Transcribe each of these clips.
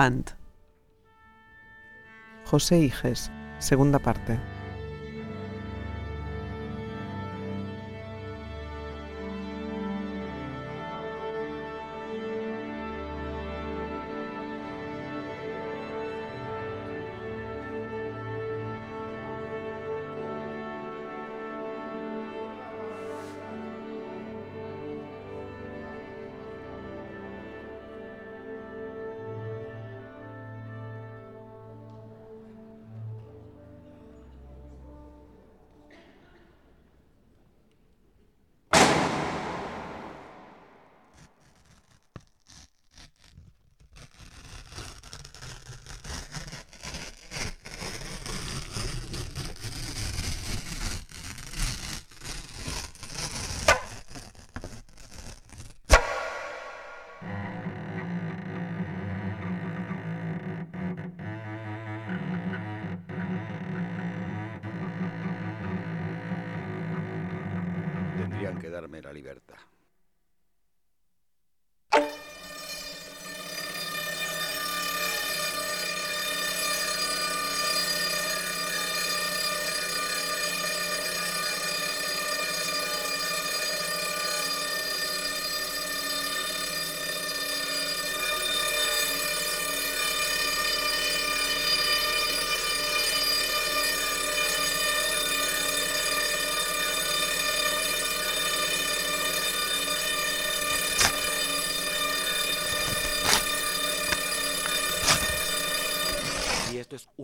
Avant. José Iges, segunda parte.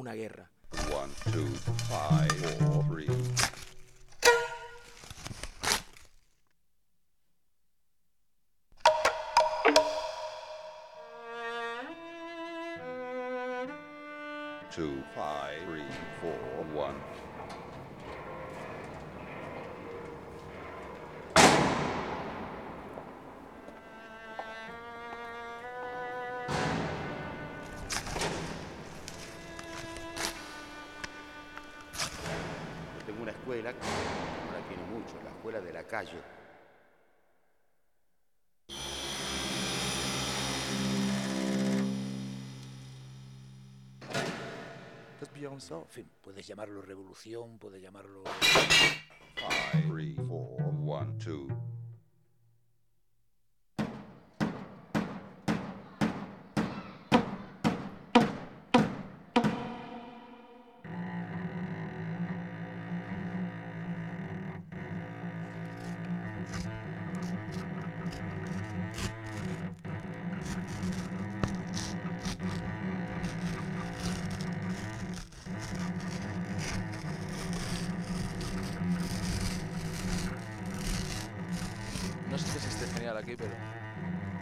Una guerra. One, two, five, four. Two, five, three, four, one. Calle. En fin, puedes llamarlo revolución, puedes llamarlo... Five, three, four, one, two.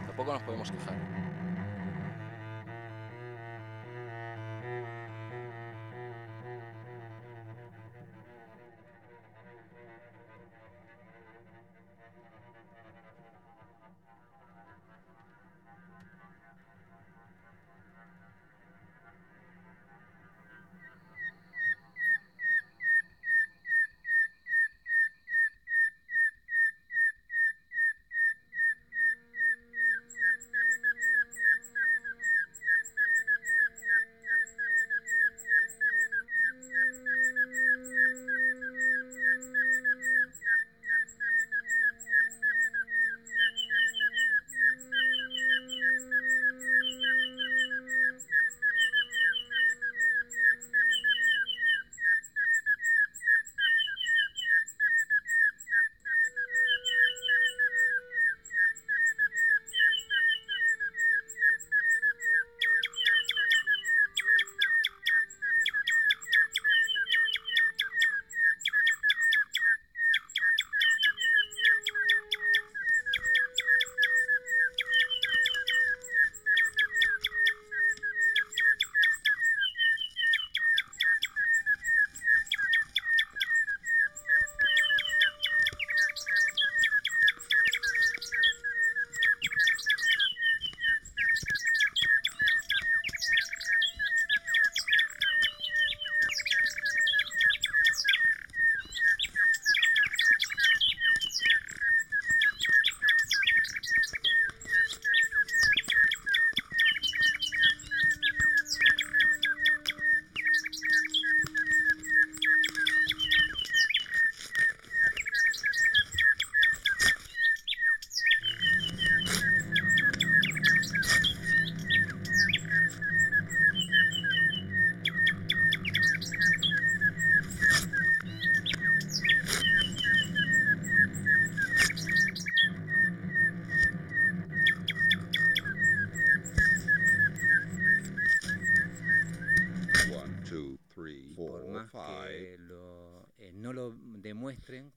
Tampoco nos podemos quejar.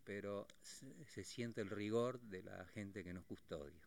pero se siente el rigor de la gente que nos custodia.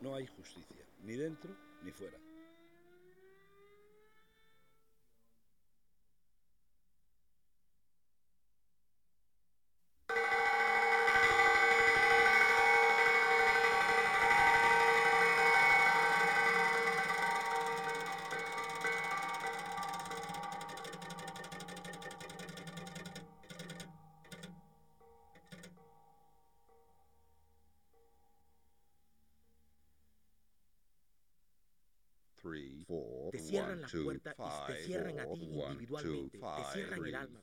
no hay justicia, ni dentro ni fuera. a ti individualmente, te cierran el alma.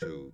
two.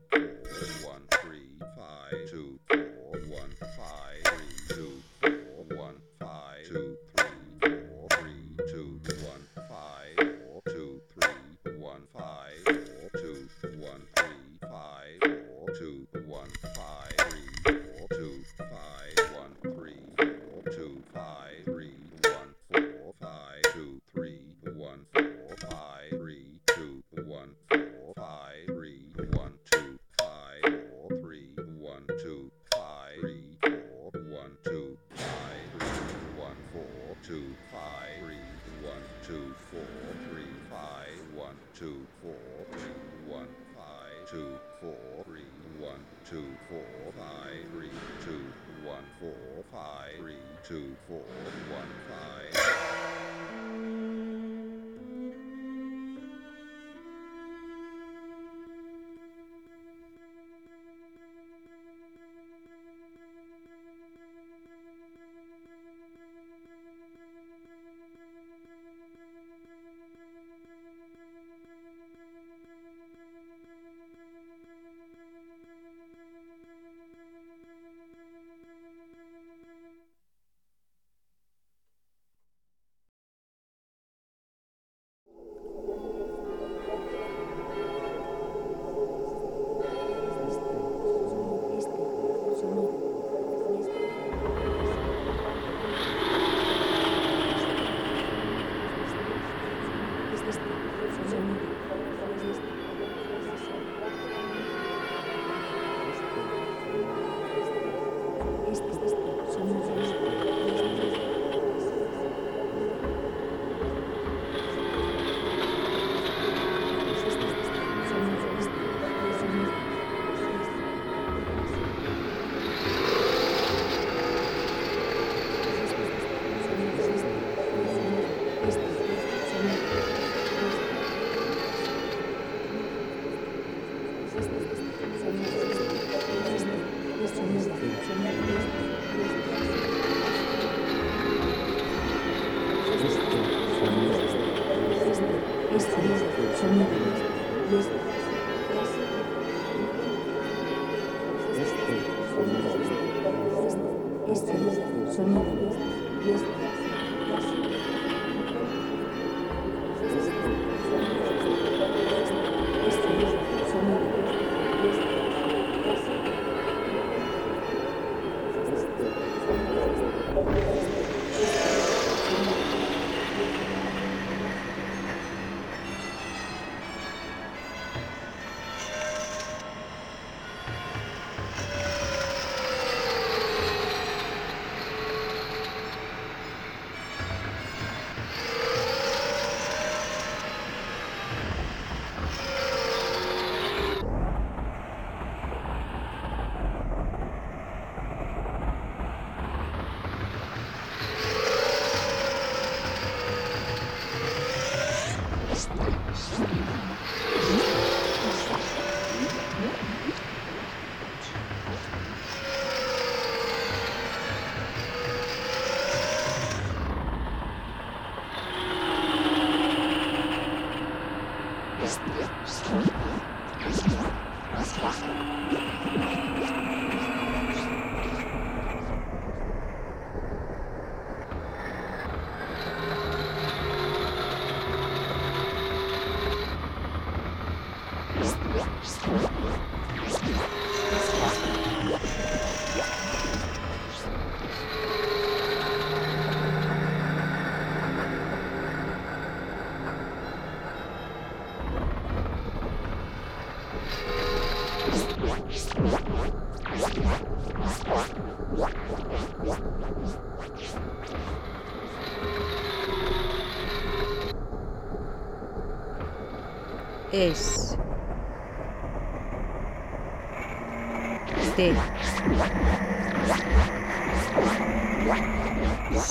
amazing.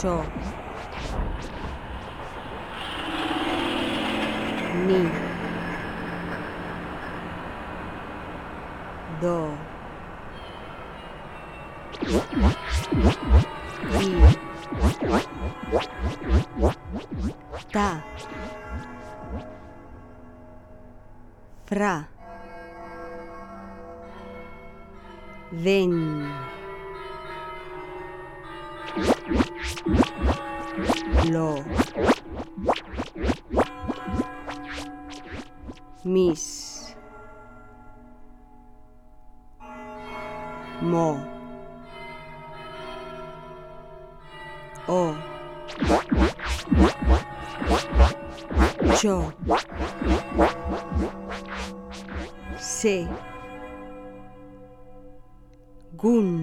So ni. Do. I. Ta. Fra. Ven lo mis mo o yo se gun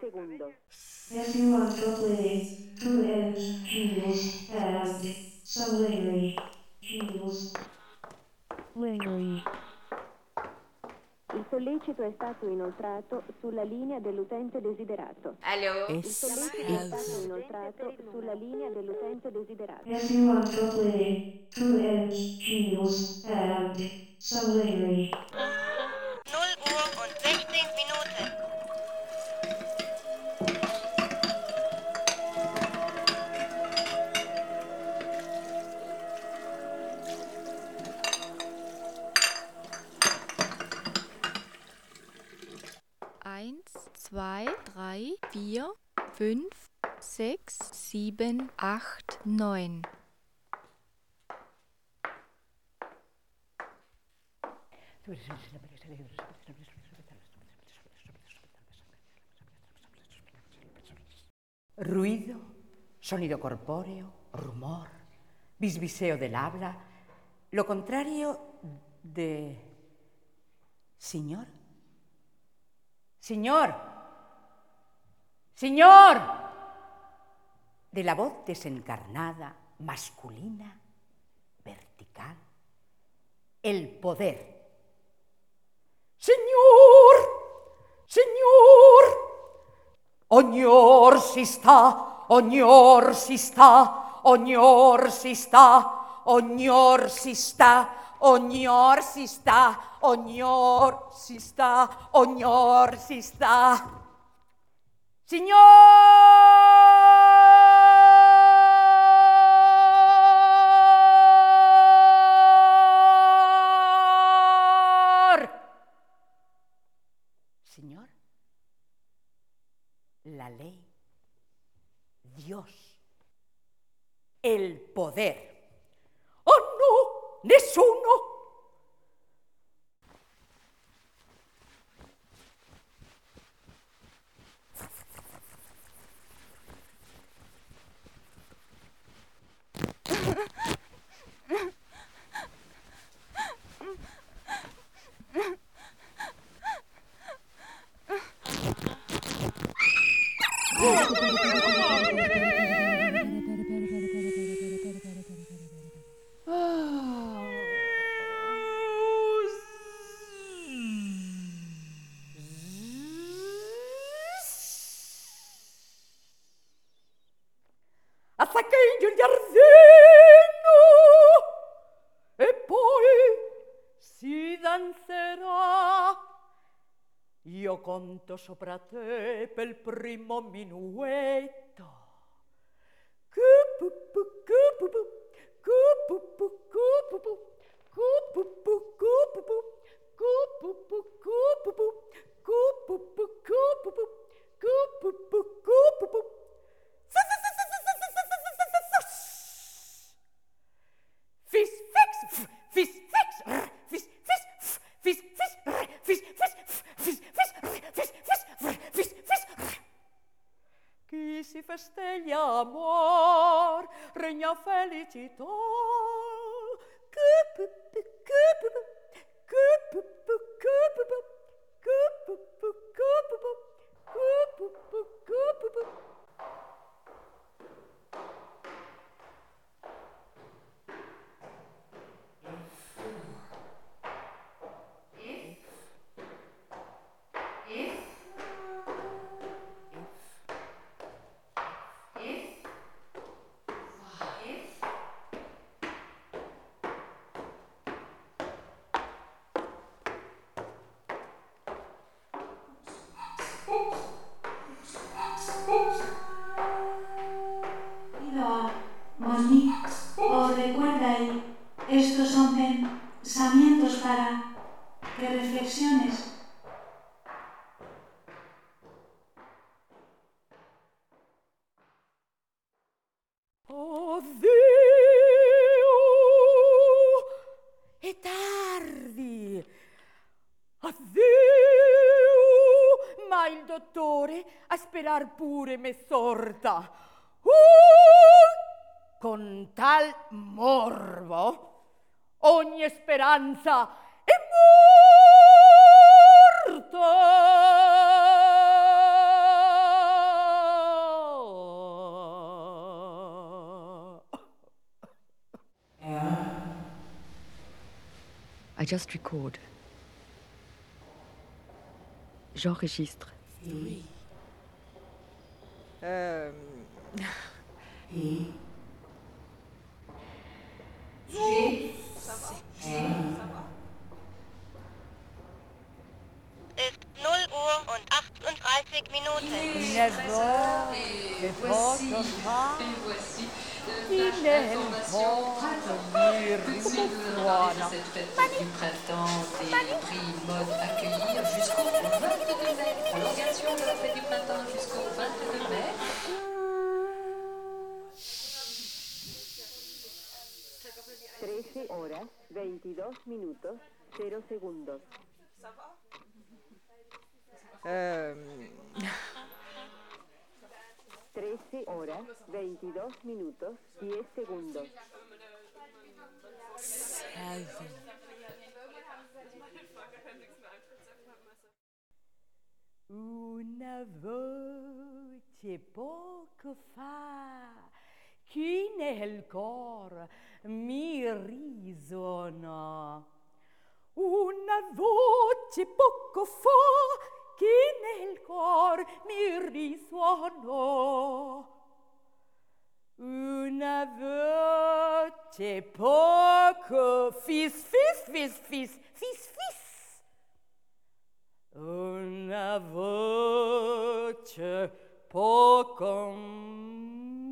secondo. Everyone please, to end English fast, so Larry, English. Larry. Il sollecito è stato inoltrato sulla linea dell'utente desiderato. Hello. Il sollecito è stato inoltrato sulla linea dell'utente desiderato. Everyone to play, to end English fast, so Larry. Sieben, acht, neun. Ruido, sonido corpóreo, rumor, bisbiseo del habla, lo contrario de... Señor. Señor. Señor, de la voz desencarnada, masculina, vertical, el poder. Señor, Señor, Oñor si está, Oñor si está, Oñor si está, Oñor si está, Oñor si está, Oñor si está, Oñor si está. Señor. La ley. Dios. El poder. Oh no, nessuno. Sopra te pel primo minuetto. Me sorta. Uh, con tal morbo ogni speranza è morta. I just record. J'enregistre. Euh, Ist 0 Uhr und 38 Minuten. Never che posso fare chi nel mondo mi rimuona. du printemps des prix mode accueillir jusqu'au 22 mai. Prolongation de la fête du printemps jusqu'au 22 mai. Trece horas, 22 minutos, 0 segundos. euh, 13 horas, 22 minutos, 10 segundos. Una volta voce poco fa chi nel cor mi risuona. Una voce poco fa chi nel cor mi risuonò. Una voce poco fis fis fis fis fis fis. Una voce poco mm,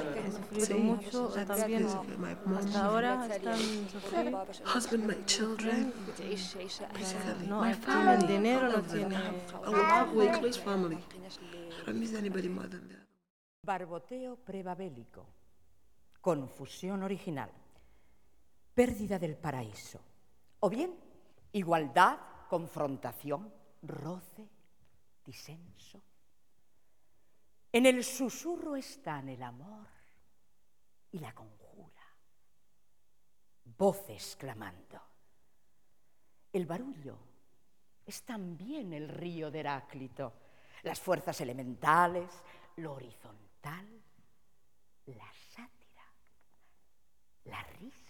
Sufrido mucho, también hasta ahora están sufriendo. Husband, my children. Basically, No, my family. dinero, no tiene have my close family. I don't miss anybody more than that. Barboteo prebabélico. Confusión original. Pérdida del paraíso. O bien, igualdad, confrontación, roce, disenso. En el susurro están el amor y la conjura. Voces clamando. El barullo es también el río de Heráclito. Las fuerzas elementales, lo horizontal, la sátira, la risa.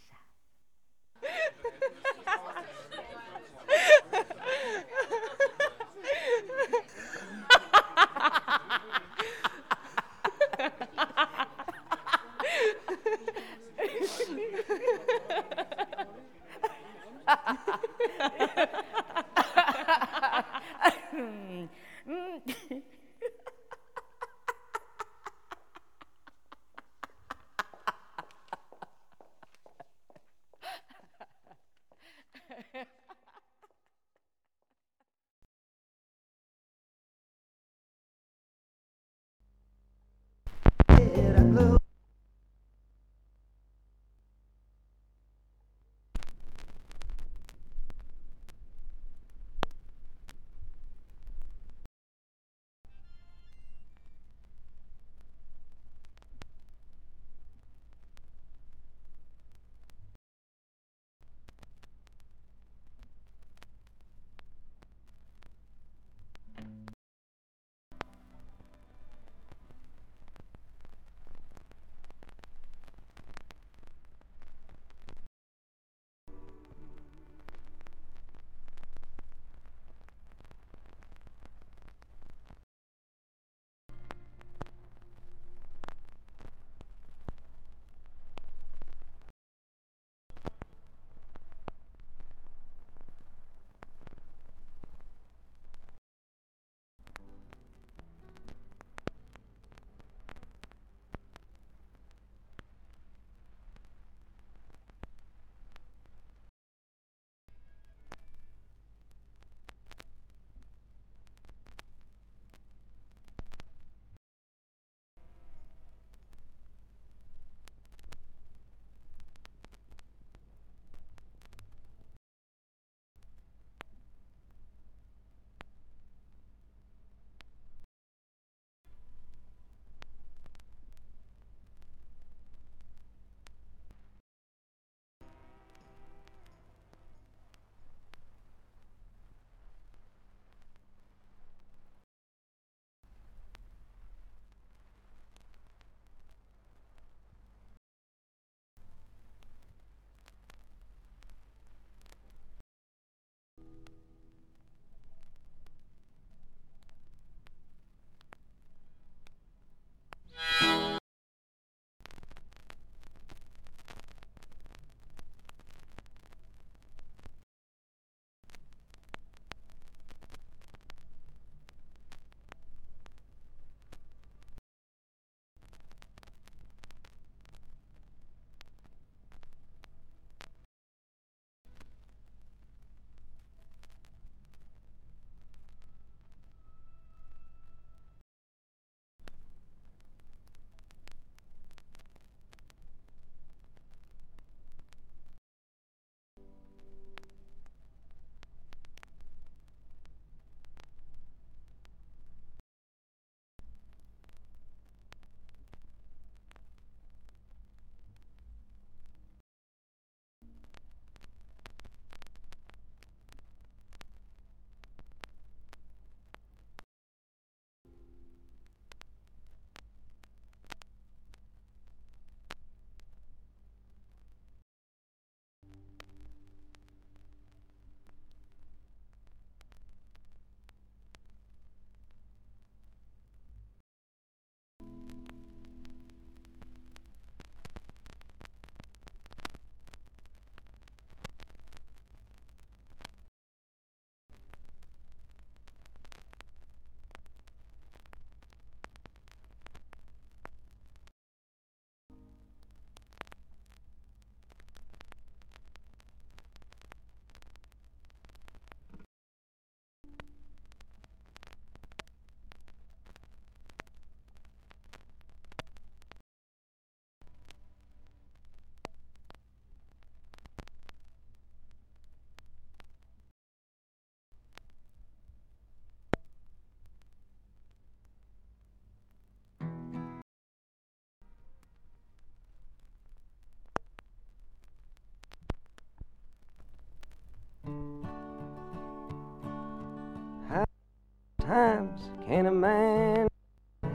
Times can a man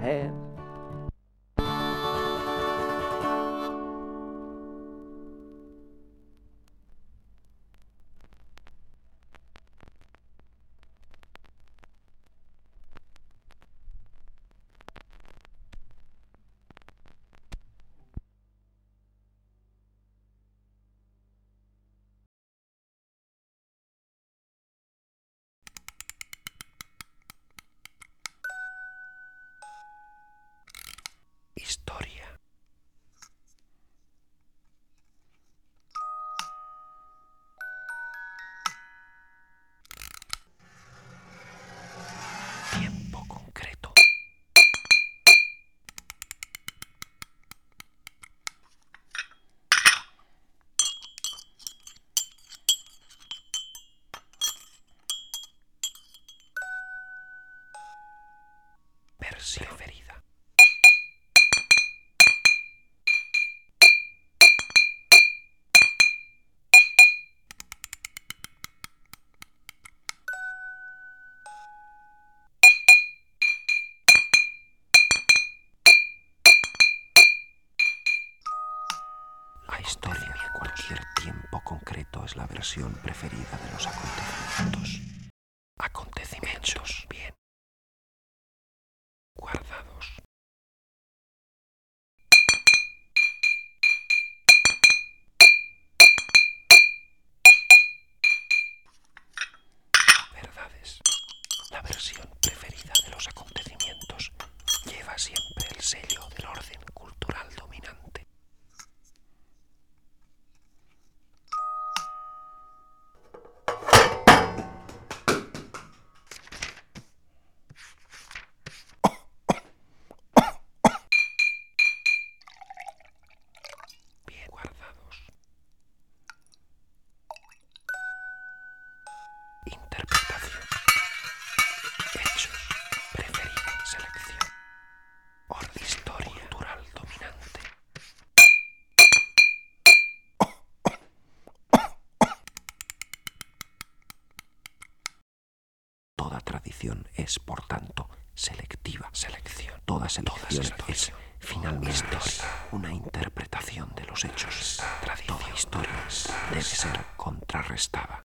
have? Cualquier tiempo concreto es la versión preferida de los. Acontecimientos Toda es, por tanto, selectiva. Selección. Toda selección, es, finalmente, una interpretación de los hechos. Toda historia debe ser contrarrestada.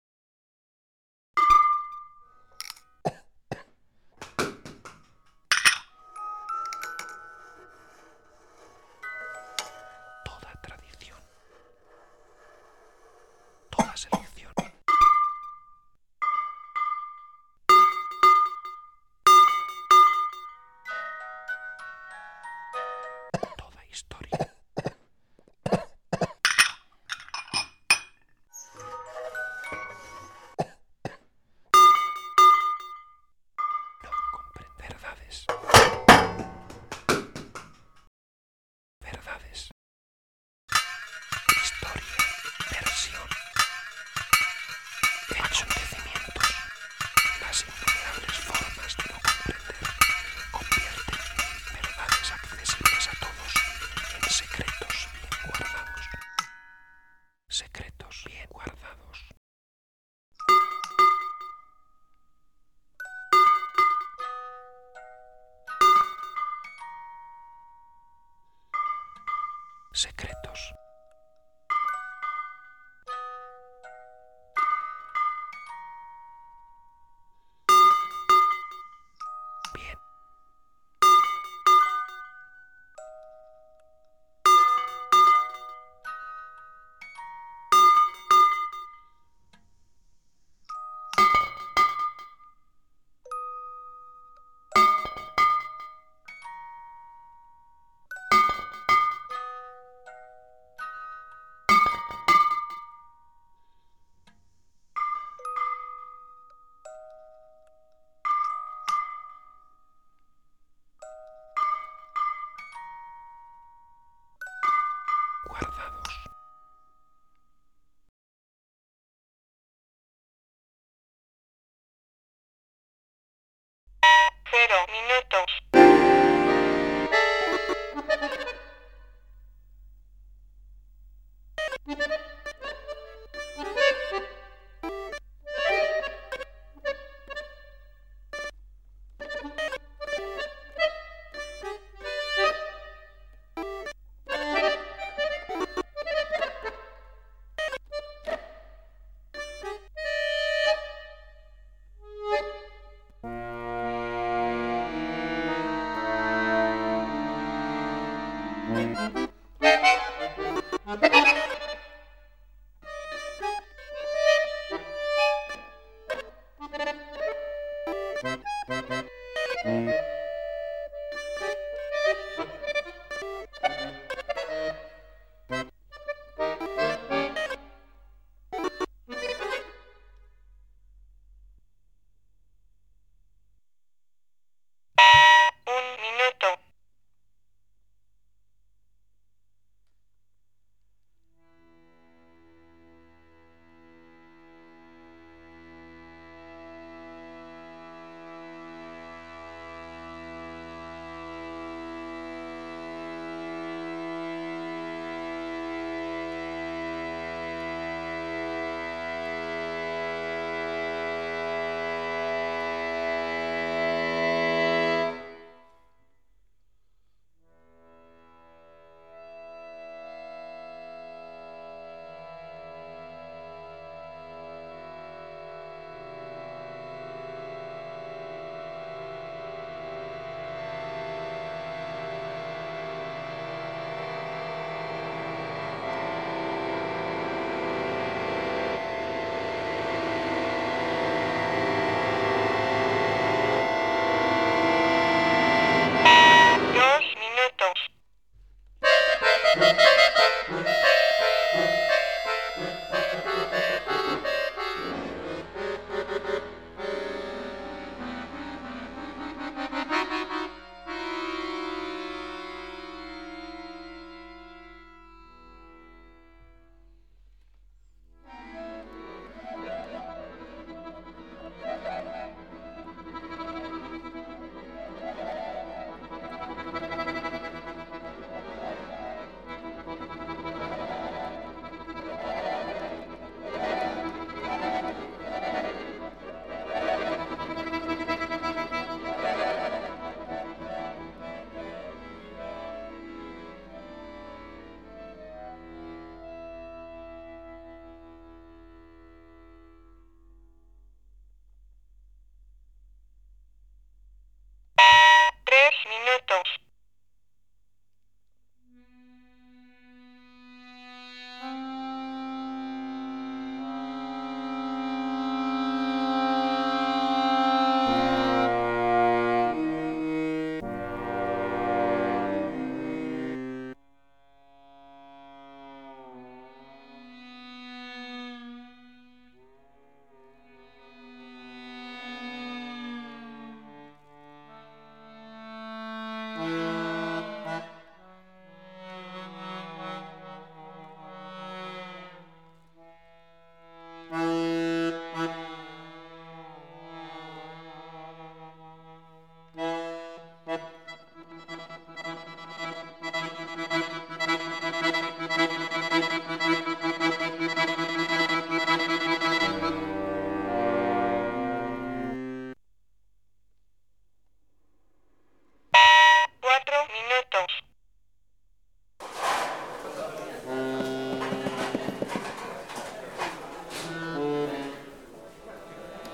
Secretos bien guardados.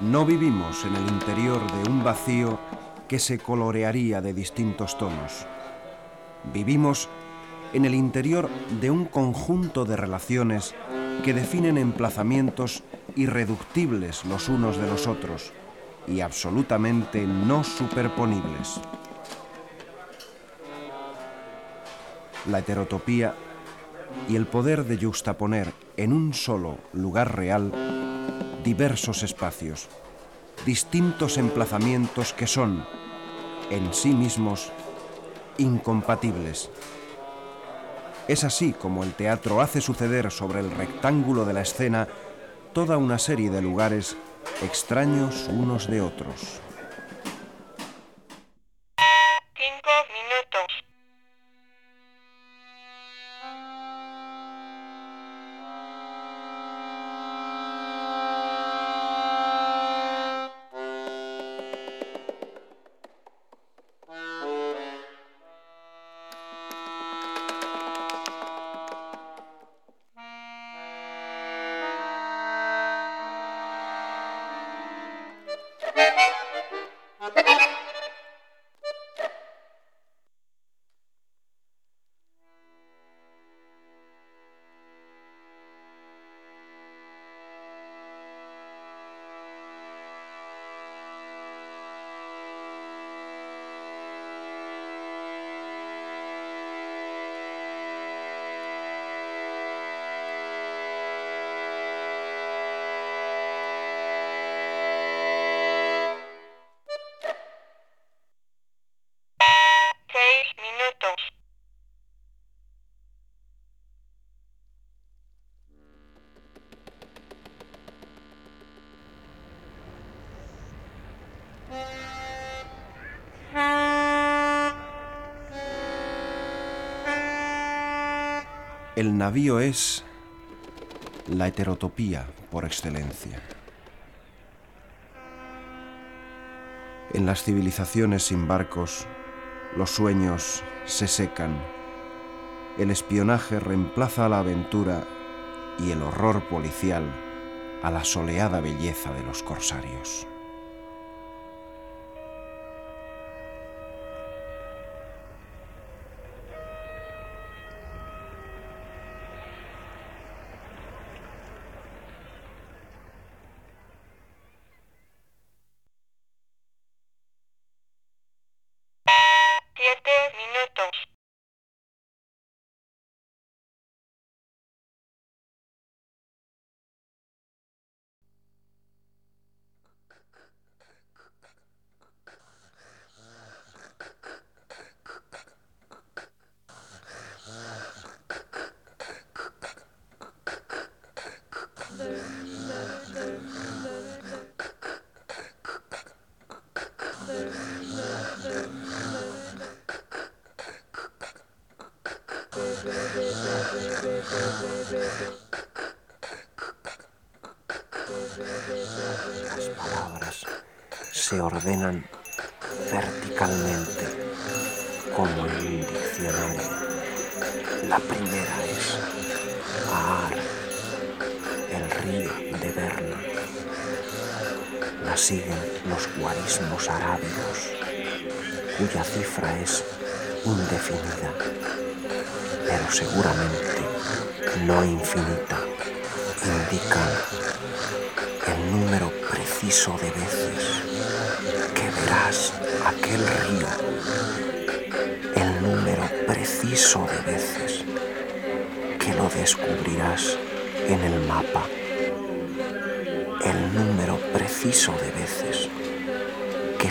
No vivimos en el interior de un vacío que se colorearía de distintos tonos. Vivimos en el interior de un conjunto de relaciones que definen emplazamientos irreductibles los unos de los otros y absolutamente no superponibles. La heterotopía y el poder de juxtaponer en un solo lugar real diversos espacios, distintos emplazamientos que son, en sí mismos, incompatibles. Es así como el teatro hace suceder sobre el rectángulo de la escena toda una serie de lugares extraños unos de otros. El navío es la heterotopía por excelencia. En las civilizaciones sin barcos, los sueños se secan, el espionaje reemplaza a la aventura y el horror policial a la soleada belleza de los corsarios. Las palabras se ordenan verticalmente como en un diccionario. La primera es Aar, el río de Berna. La siguen los guarismos arábigos, cuya cifra es indefinida, pero seguramente no infinita. Indican el número preciso de veces que verás aquel río, el número preciso de veces que lo descubrirás en el mapa,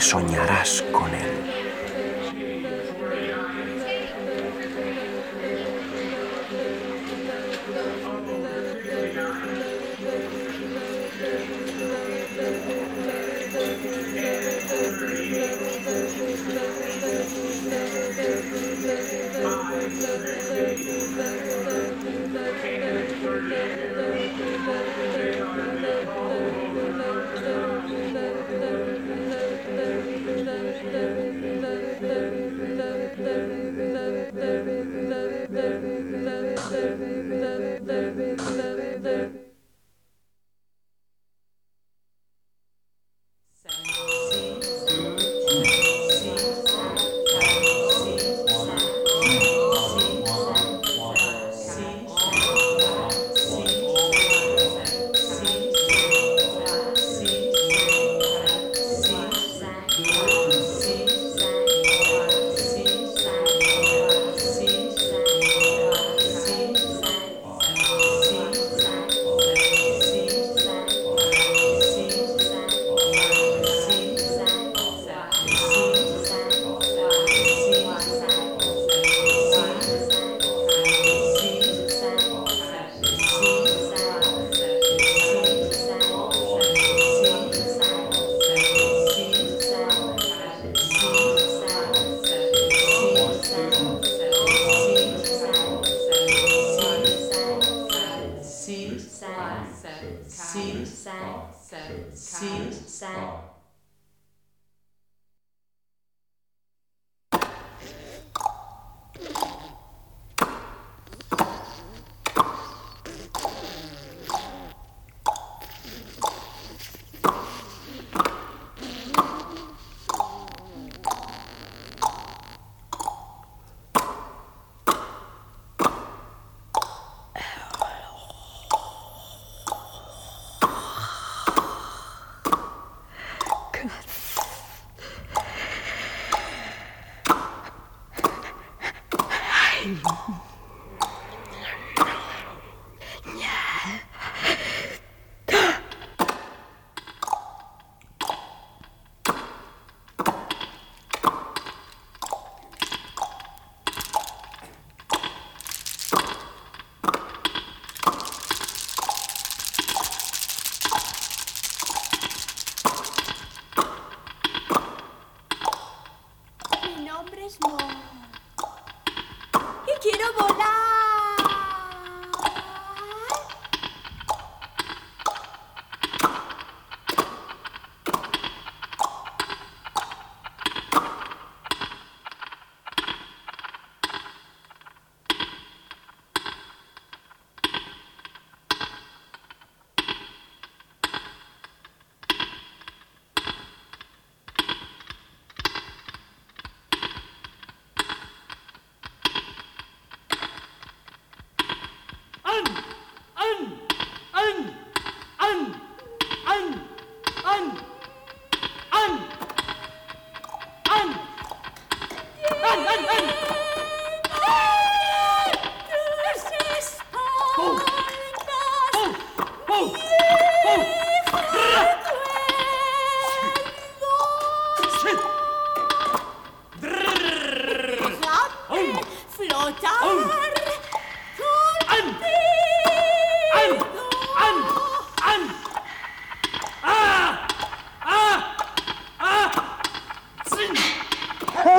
soñarás con él.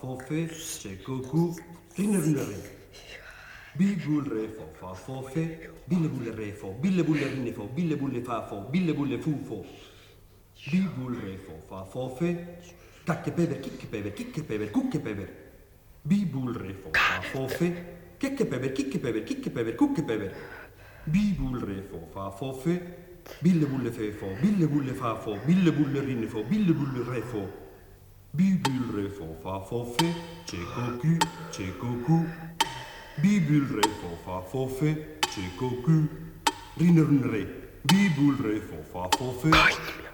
fofé, c'est coucou, bille bullerine. Bille bulle fo, fa fofé, bille bulle re fo bille bulle rinefo, bille bulle fa fo bille bulle fufo. Bille bulle refo, fa fofé, cacche pever, chicche pever, chicche pever, cucche pever. Bille bulle refo, fa fofé, checche pever, chicche pever, chicche pever, cucche pever. Bille bulle refo, fa fofé, bille bulle fefo, bille bulle fa fo bille bulle rinefo, bille bulle re fo. Bibul re fo fa fo fe, c'è cocu, c'è Bibulre fofa fofe, cieco cu, cieco cu. Bibulre fofa fofe, cieco cu. fo bibulre fofa fofe.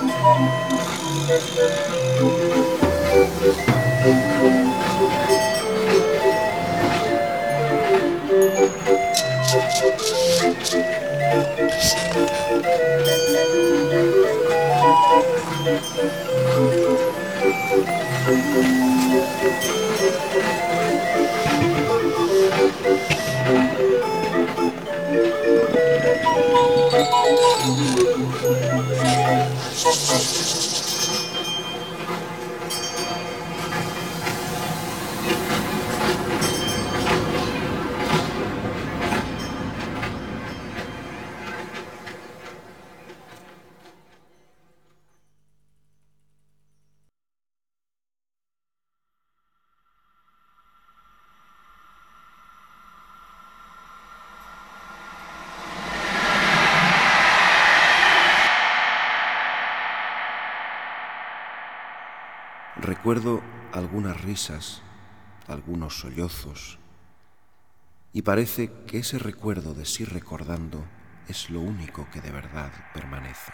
Thank you. Recuerdo algunas risas, algunos sollozos, y parece que ese recuerdo de sí recordando es lo único que de verdad permanece.